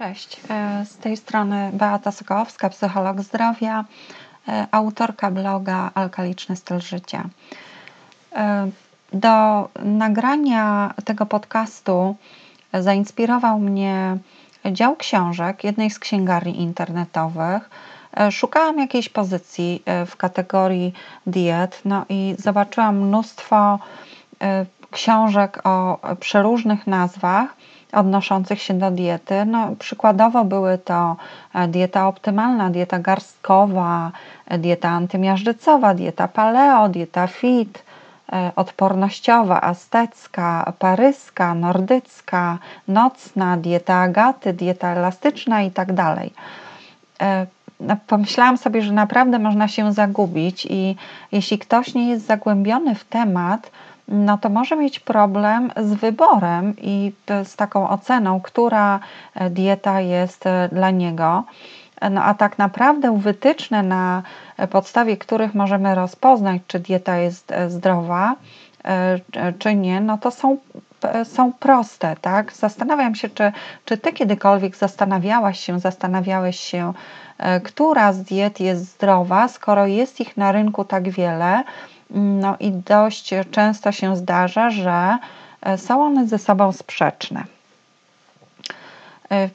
Cześć, e, z tej strony Beata Sokołowska, psycholog zdrowia, e, autorka bloga Alkaliczny styl życia. E, do nagrania tego podcastu zainspirował mnie dział książek jednej z księgarni internetowych. Szukałam jakiejś pozycji w kategorii diet, no i zobaczyłam mnóstwo książek o przeróżnych nazwach odnoszących się do diety. No, przykładowo były to e, dieta optymalna, dieta garstkowa, e, dieta antymiażdżycowa, dieta paleo, dieta fit, e, odpornościowa, aztecka, paryska, nordycka, nocna, dieta agaty, dieta elastyczna i tak dalej. No, pomyślałam sobie, że naprawdę można się zagubić i jeśli ktoś nie jest zagłębiony w temat, no to może mieć problem z wyborem i z taką oceną, która e, dieta jest e, dla niego. No a tak naprawdę wytyczne, na podstawie których możemy rozpoznać, czy dieta jest e, zdrowa, czy nie, no to są, są proste, tak? Zastanawiam się, czy, czy ty kiedykolwiek zastanawiałaś się, zastanawiałeś się, która z diet jest zdrowa, skoro jest ich na rynku tak wiele, no i dość często się zdarza, że e, są one ze sobą sprzeczne. E,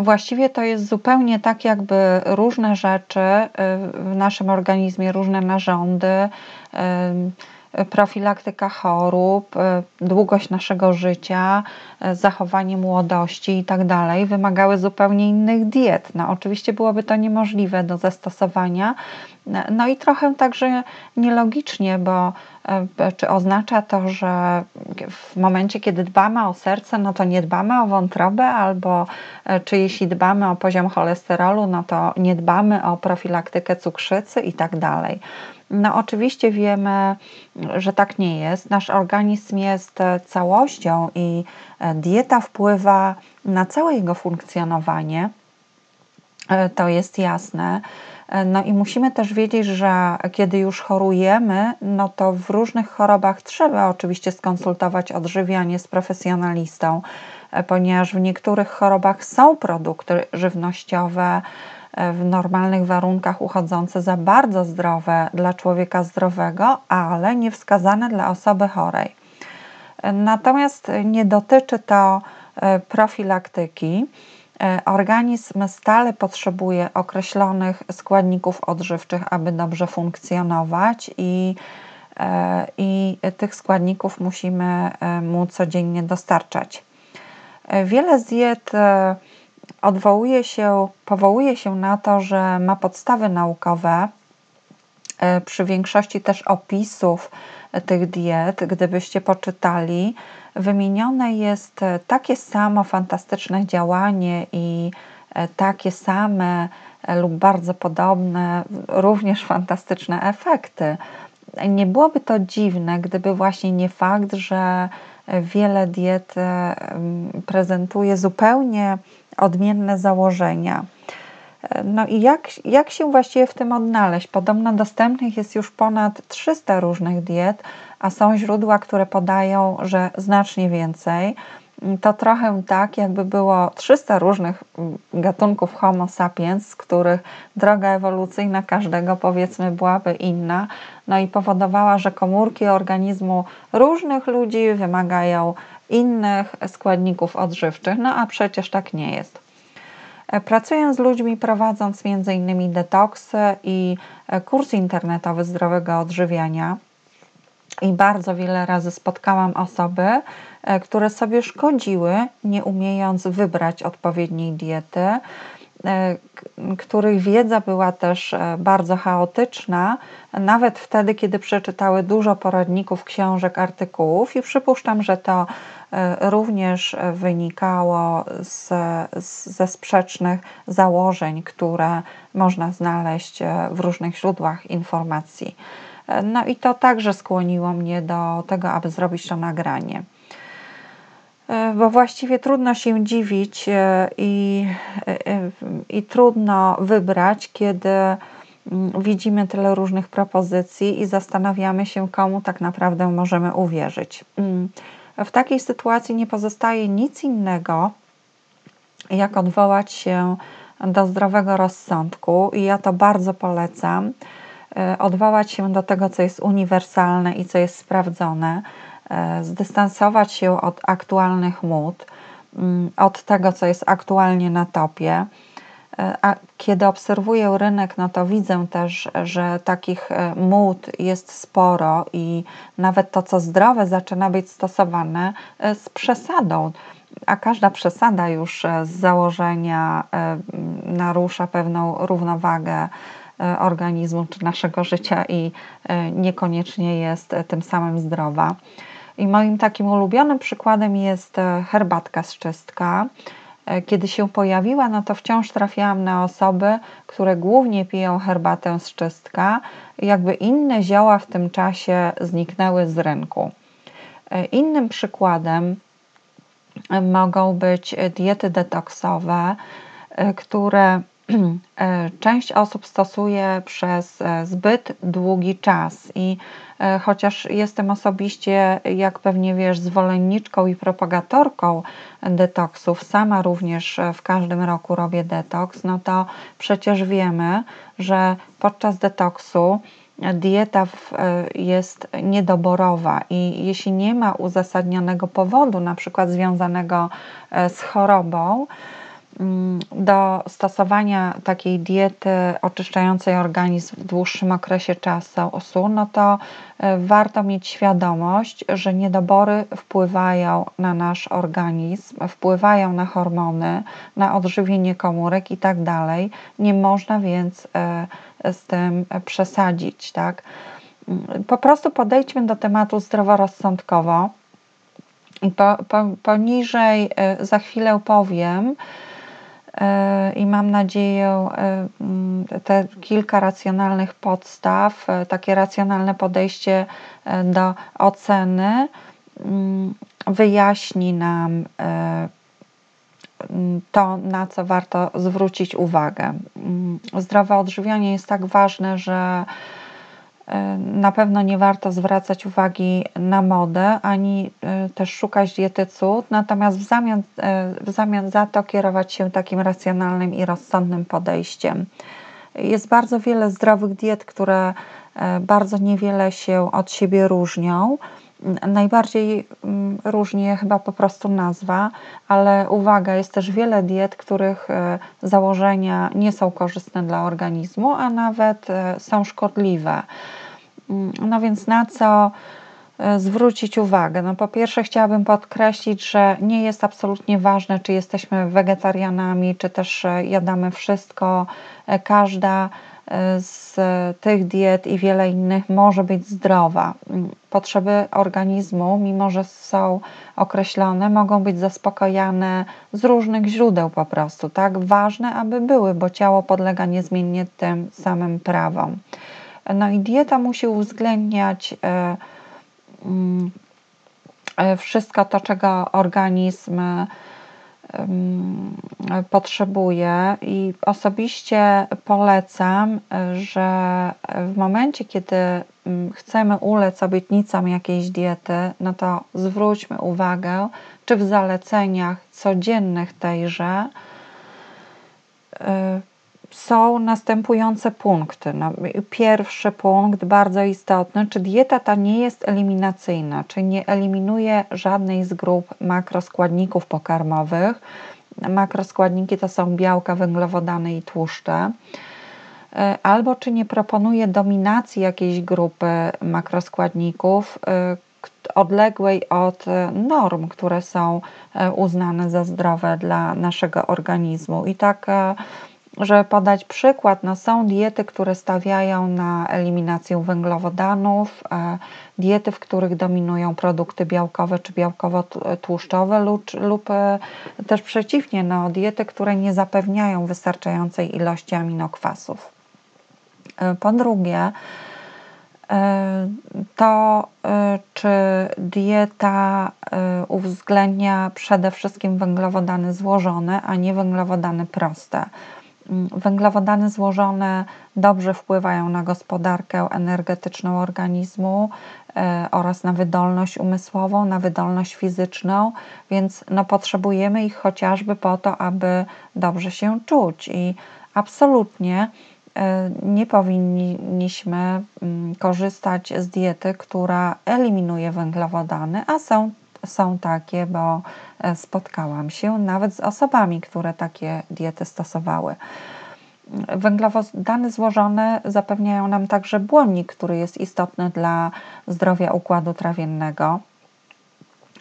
właściwie to jest zupełnie tak, jakby różne rzeczy e, w naszym organizmie, różne narządy, profilaktyka chorób, długość naszego życia, zachowanie młodości itd. Tak wymagały zupełnie innych diet. No, oczywiście byłoby to niemożliwe do zastosowania, no i trochę także nielogicznie, bo e, czy oznacza to, że w momencie, kiedy dbamy o serce, no to nie dbamy o wątrobę, albo e, czy jeśli dbamy o poziom cholesterolu, no to nie dbamy o profilaktykę cukrzycy i tak dalej. No, oczywiście wiemy, że tak nie jest. Nasz organizm jest e, całością i dieta wpływa na całe jego funkcjonowanie. To jest jasne. No i musimy też wiedzieć, że kiedy już chorujemy, no to w różnych chorobach trzeba oczywiście skonsultować odżywianie z profesjonalistą, e, ponieważ w niektórych chorobach są produkty żywnościowe e, w normalnych warunkach uchodzące za bardzo zdrowe dla człowieka zdrowego, ale niewskazane dla osoby chorej. E, natomiast nie dotyczy to profilaktyki. E, organizm stale potrzebuje określonych składników odżywczych, aby dobrze funkcjonować, i, e, i tych składników musimy e, mu codziennie dostarczać. Wiele z diet odwołuje się, powołuje się na to, że ma podstawy naukowe. Przy większości też opisów tych diet, gdybyście poczytali, wymienione jest e, takie samo fantastyczne działanie i e, takie same e, lub bardzo podobne, również fantastyczne efekty. Nie byłoby to dziwne, gdyby właśnie nie fakt, że wiele diet prezentuje zupełnie odmienne założenia. No i jak, jak się właściwie w tym odnaleźć? Podobno dostępnych jest już ponad 300 różnych diet, a są źródła, które podają, że znacznie więcej. To trochę tak, jakby było 300 różnych gatunków Homo sapiens, z których droga ewolucyjna każdego powiedzmy byłaby inna, no i powodowała, że komórki organizmu różnych ludzi wymagają innych składników odżywczych, no a przecież tak nie jest. E, pracuję z ludźmi, prowadząc m.in. detoksy i e, kurs internetowy zdrowego odżywiania. I bardzo wiele razy spotkałam osoby, e, które sobie szkodziły, nie umiejąc wybrać odpowiedniej diety, których wiedza była też bardzo chaotyczna, nawet wtedy, kiedy przeczytały dużo poradników, książek, artykułów, i przypuszczam, że to E, również wynikało z, ze sprzecznych założeń, które można znaleźć e, w różnych źródłach informacji. E, no i to także skłoniło mnie do tego, aby zrobić to nagranie. Bo właściwie trudno się dziwić i, i trudno wybrać, kiedy mm, widzimy tyle różnych propozycji i zastanawiamy się, komu tak naprawdę możemy uwierzyć. Mm. W takiej sytuacji nie pozostaje nic innego, jak odwołać się do zdrowego rozsądku i ja to bardzo polecam. E, odwołać się do tego, co jest uniwersalne i co jest sprawdzone, e, zdystansować się od aktualnych mód, mm, od tego, co jest aktualnie na topie. E, a kiedy obserwuję rynek, no to widzę też, że takich mód jest sporo i nawet to, co zdrowe, zaczyna być stosowane z przesadą a każda przesada już z założenia narusza pewną równowagę organizmu czy naszego życia i e, niekoniecznie jest tym samym zdrowa. I moim takim ulubionym przykładem jest e, herbatka z czystka. Kiedy się pojawiła, no to wciąż trafiałam na osoby, które głównie piją herbatę z czystka, jakby inne zioła w tym czasie zniknęły z rynku. Innym przykładem mogą być diety detoksowe, które E, część osób stosuje przez e, zbyt długi czas i e, chociaż jestem osobiście, jak pewnie wiesz, zwolenniczką i propagatorką detoksów, sama również w każdym roku robię detoks, no to przecież wiemy, że podczas detoksu dieta jest niedoborowa i jeśli nie ma uzasadnionego powodu, na przykład związanego z chorobą, do stosowania takiej diety oczyszczającej organizm w dłuższym okresie czasu, no to e, warto mieć świadomość, że niedobory wpływają na nasz organizm, wpływają na hormony, na odżywienie komórek i tak dalej. Nie można więc e, z tym przesadzić, tak? Po prostu podejdźmy do tematu zdroworozsądkowo. I po, po, poniżej e, za chwilę powiem, i mam nadzieję, e, mm, te kilka racjonalnych podstaw, e, takie racjonalne podejście do oceny mm, wyjaśni nam mm, to, na co warto zwrócić uwagę. Zdrowe odżywianie jest tak ważne, że E, na pewno nie warto zwracać uwagi na modę, ani e, też szukać diety cud, natomiast w zamian, e, w zamian za to kierować się takim racjonalnym i rozsądnym podejściem. Jest bardzo wiele zdrowych diet, które bardzo niewiele się od siebie różnią. Najbardziej mm, różni je chyba po prostu nazwa, ale uwaga, jest też wiele diet, których założenia nie są korzystne dla organizmu, a nawet są szkodliwe. Mm, no więc na co e, zwrócić uwagę? No po pierwsze chciałabym podkreślić, że nie jest absolutnie ważne, czy jesteśmy wegetarianami, czy też e, jadamy wszystko. E, każda z tych diet i wiele innych może być zdrowa. Potrzeby organizmu, mimo że są określone, mogą być zaspokojane z różnych źródeł po prostu. Tak ważne, aby były, bo ciało podlega niezmiennie tym samym prawom. No i dieta musi uwzględniać e, mm, e, wszystko to, czego organizm potrzebuje i osobiście polecam, że w momencie, kiedy chcemy ulec obietnicom jakiejś diety, no to zwróćmy uwagę, czy w zaleceniach codziennych tejże e, są następujące punkty. No, pierwszy punkt, bardzo istotny, czy dieta ta nie jest eliminacyjna, czy nie eliminuje żadnej z grup makroskładników pokarmowych. Makroskładniki to są białka, węglowodany i tłuszcze. E, albo czy nie proponuje dominacji jakiejś grupy makroskładników, e, odległej od norm, które są e, uznane za zdrowe dla naszego organizmu. I tak żeby podać przykład, no są diety, które stawiają na eliminację węglowodanów, e, diety, w których dominują produkty białkowe czy białkowo-tłuszczowe lub, lub e, też przeciwnie, no, diety, które nie zapewniają wystarczającej ilości aminokwasów. E, po drugie, to czy dieta uwzględnia przede wszystkim węglowodany złożone, a nie węglowodany proste. Mm, węglowodany złożone dobrze wpływają na gospodarkę energetyczną organizmu e, oraz na wydolność umysłową, na wydolność fizyczną, więc no, potrzebujemy ich chociażby po to, aby dobrze się czuć. I absolutnie e, nie powinniśmy mm, korzystać z diety, która eliminuje węglowodany, a są są takie, bo e, spotkałam się nawet z osobami, które takie diety stosowały. Węglowodany złożone zapewniają nam także błonnik, który jest istotny dla zdrowia układu trawiennego.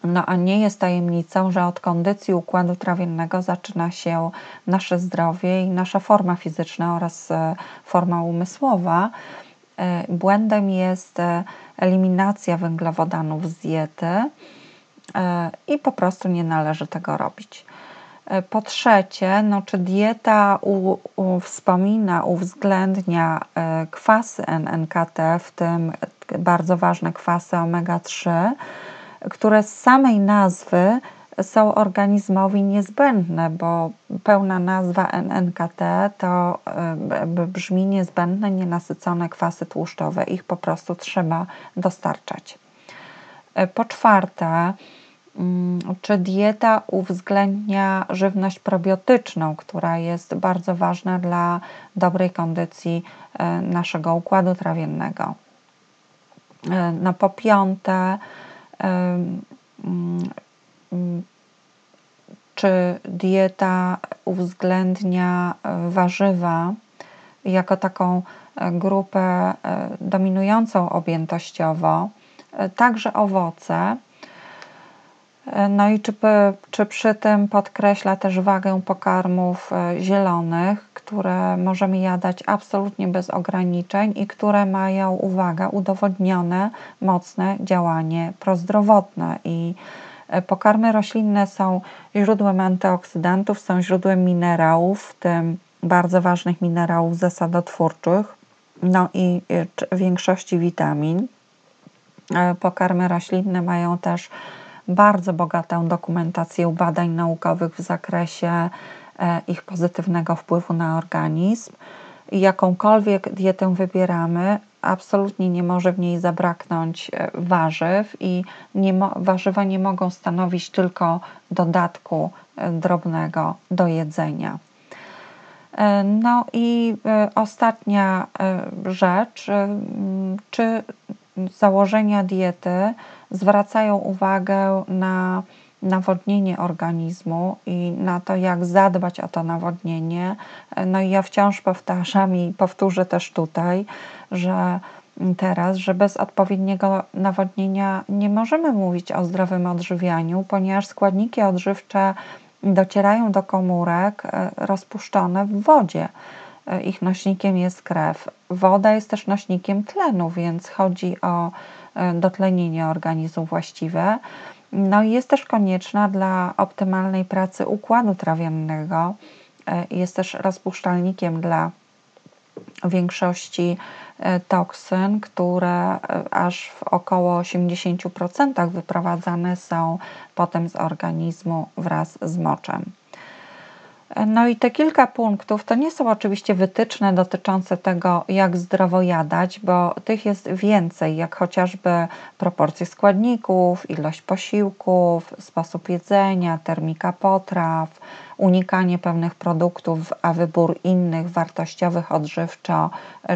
No a nie jest tajemnicą, że od kondycji układu trawiennego zaczyna się nasze zdrowie i nasza forma fizyczna oraz e, forma umysłowa. E, błędem jest eliminacja węglowodanów z diety i po prostu nie należy tego robić. E, po trzecie, no, czy dieta u, u, wspomina, uwzględnia e, kwasy NNKT, w tym bardzo ważne kwasy omega-3, które z samej nazwy są organizmowi niezbędne, bo pełna nazwa NNKT to brzmi niezbędne, nienasycone kwasy tłuszczowe. Ich po prostu trzeba dostarczać. Po czwarte, mm, czy dieta uwzględnia żywność probiotyczną, która jest bardzo ważna dla dobrej kondycji e, naszego układu trawiennego? E, no po piąte, mm, czy dieta uwzględnia e, warzywa jako taką grupę dominującą objętościowo? Także owoce. No i czy, czy przy tym podkreśla też wagę pokarmów e, zielonych, które możemy jadać absolutnie bez ograniczeń i które mają, uwaga, udowodnione mocne działanie prozdrowotne. I e, pokarmy roślinne są źródłem antyoksydantów, są źródłem minerałów, w tym bardzo ważnych minerałów zasadotwórczych, no i e, większości witamin. E, pokarmy roślinne mają też bardzo bogatą dokumentację badań naukowych w zakresie e, ich pozytywnego wpływu na organizm. Jakąkolwiek dietę wybieramy, absolutnie nie może w niej zabraknąć e, warzyw i nie warzywa nie mogą stanowić tylko dodatku drobnego do jedzenia. No i ostatnia rzecz, czy założenia diety zwracają uwagę na nawodnienie organizmu i na to, jak zadbać o to nawodnienie. No i ja wciąż powtarzam i powtórzę też tutaj, że teraz, że bez odpowiedniego nawodnienia nie możemy mówić o zdrowym odżywianiu, ponieważ składniki odżywcze docierają do komórek e, rozpuszczone w wodzie. E, ich nośnikiem jest krew. Woda jest też nośnikiem tlenu, więc chodzi o e, dotlenienie organizmu właściwe. No i jest też konieczna dla optymalnej pracy układu trawiennego. E, jest też rozpuszczalnikiem dla większości toksyn, które aż w około 80% wyprowadzane są potem z organizmu wraz z moczem. No i te kilka punktów to nie są oczywiście wytyczne dotyczące tego, jak zdrowo jadać, bo tych jest więcej, jak chociażby proporcje składników, ilość posiłków, sposób jedzenia, termika potraw, unikanie pewnych produktów, a wybór innych wartościowych odżywczo,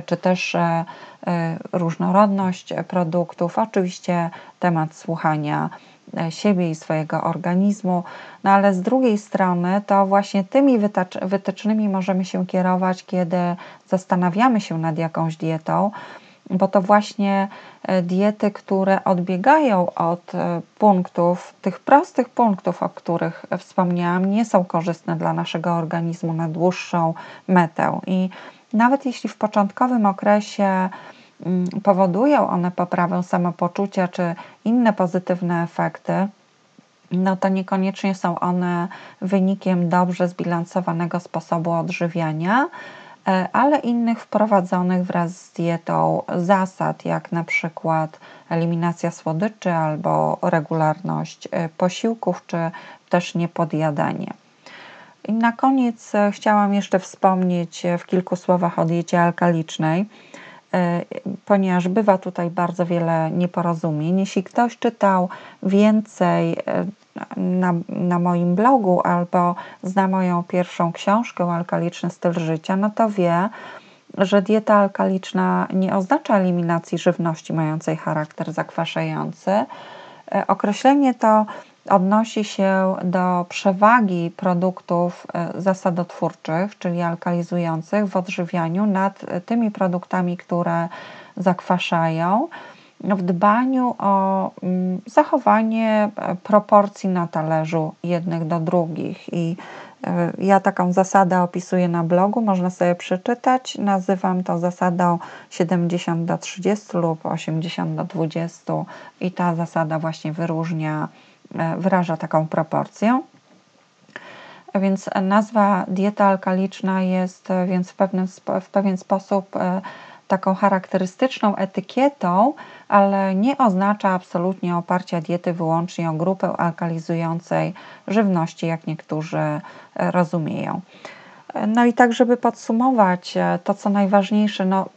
czy też e, e, różnorodność produktów. Oczywiście temat słuchania siebie i swojego organizmu, no ale z drugiej strony to właśnie tymi wytycznymi możemy się kierować, kiedy zastanawiamy się nad jakąś dietą, bo to właśnie e, diety, które odbiegają od e, punktów, tych prostych punktów, o których wspomniałam, nie są korzystne dla naszego organizmu na dłuższą metę. I nawet jeśli w początkowym okresie powodują one poprawę samopoczucia czy inne pozytywne efekty, no to niekoniecznie są one wynikiem dobrze zbilansowanego sposobu odżywiania, e, ale innych wprowadzonych wraz z dietą zasad, jak na przykład eliminacja słodyczy albo regularność e, posiłków, czy też niepodjadanie. I na koniec chciałam jeszcze wspomnieć w kilku słowach o diecie alkalicznej. E, ponieważ bywa tutaj bardzo wiele nieporozumień. Jeśli ktoś czytał więcej e, na, na moim blogu albo zna moją pierwszą książkę Alkaliczny styl życia, no to wie, że dieta alkaliczna nie oznacza eliminacji żywności mającej charakter zakwaszający. E, określenie to odnosi się do przewagi produktów e, zasadotwórczych, czyli alkalizujących w odżywianiu nad tymi produktami, które zakwaszają, w dbaniu o mm, zachowanie e, proporcji na talerzu jednych do drugich. I e, ja taką zasadę opisuję na blogu, można sobie przeczytać. Nazywam to zasadą 70 do 30 lub 80 do 20 i ta zasada właśnie wyróżnia wyraża taką proporcję. Więc nazwa dieta alkaliczna jest e, więc w, pewnym, w pewien sposób e, taką charakterystyczną etykietą, ale nie oznacza absolutnie oparcia diety wyłącznie o grupę alkalizującej żywności, jak niektórzy rozumieją. No i tak, żeby podsumować to, co najważniejsze, no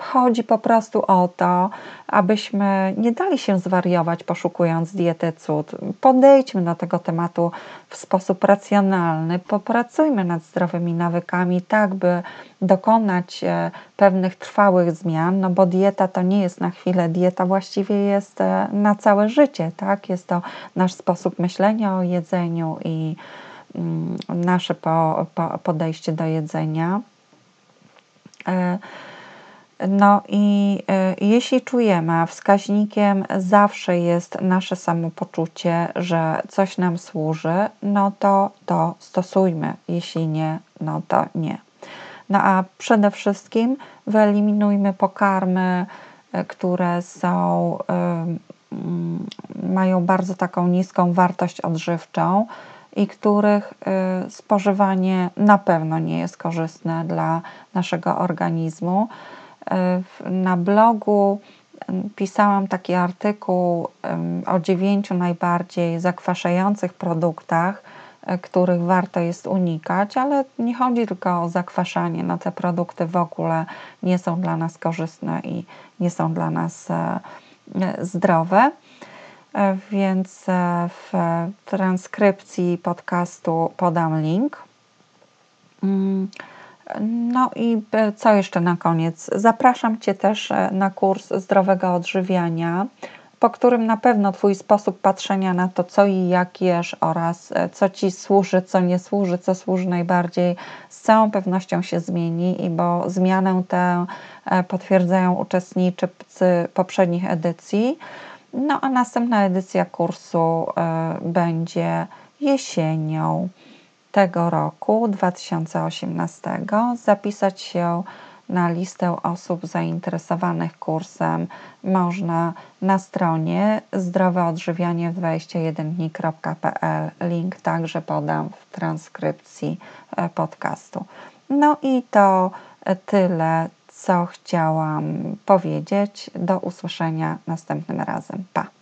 Chodzi po prostu o to, abyśmy nie dali się zwariować poszukując diety cud. Podejdźmy do tego tematu w sposób racjonalny, popracujmy nad zdrowymi nawykami, tak by dokonać e, pewnych trwałych zmian, no bo dieta to nie jest na chwilę, dieta właściwie jest e, na całe życie, tak? Jest to nasz sposób myślenia o jedzeniu i mm, nasze podejście do jedzenia. No i y, jeśli czujemy, a wskaźnikiem zawsze jest nasze samopoczucie, że coś nam służy, no to to stosujmy. Jeśli nie, no to nie. No a przede wszystkim wyeliminujmy pokarmy, y, które są, y, mają bardzo taką niską wartość odżywczą i których y, spożywanie na pewno nie jest korzystne dla naszego organizmu. Na blogu pisałam taki artykuł o dziewięciu najbardziej zakwaszających produktach, e, których warto jest unikać, ale nie chodzi tylko o zakwaszanie. No, te produkty w ogóle nie są dla nas korzystne i nie są dla nas e, e, zdrowe. Więc w transkrypcji podcastu podam link. No i e, co jeszcze na koniec? Zapraszam Cię też e, na kurs zdrowego odżywiania, po którym na pewno Twój sposób patrzenia na to, co i jak jesz oraz e, co Ci służy, co nie służy, co służy najbardziej, z całą pewnością się zmieni, i bo zmianę tę potwierdzają uczestnicy poprzednich edycji. No a następna edycja kursu będzie jesienią tego roku 2018 zapisać się na listę osób zainteresowanych kursem można na stronie zdroweodżywianie w 21dni.pl. Link także podam w transkrypcji e, podcastu. No i to tyle, co chciałam powiedzieć. Do usłyszenia następnym razem. Pa!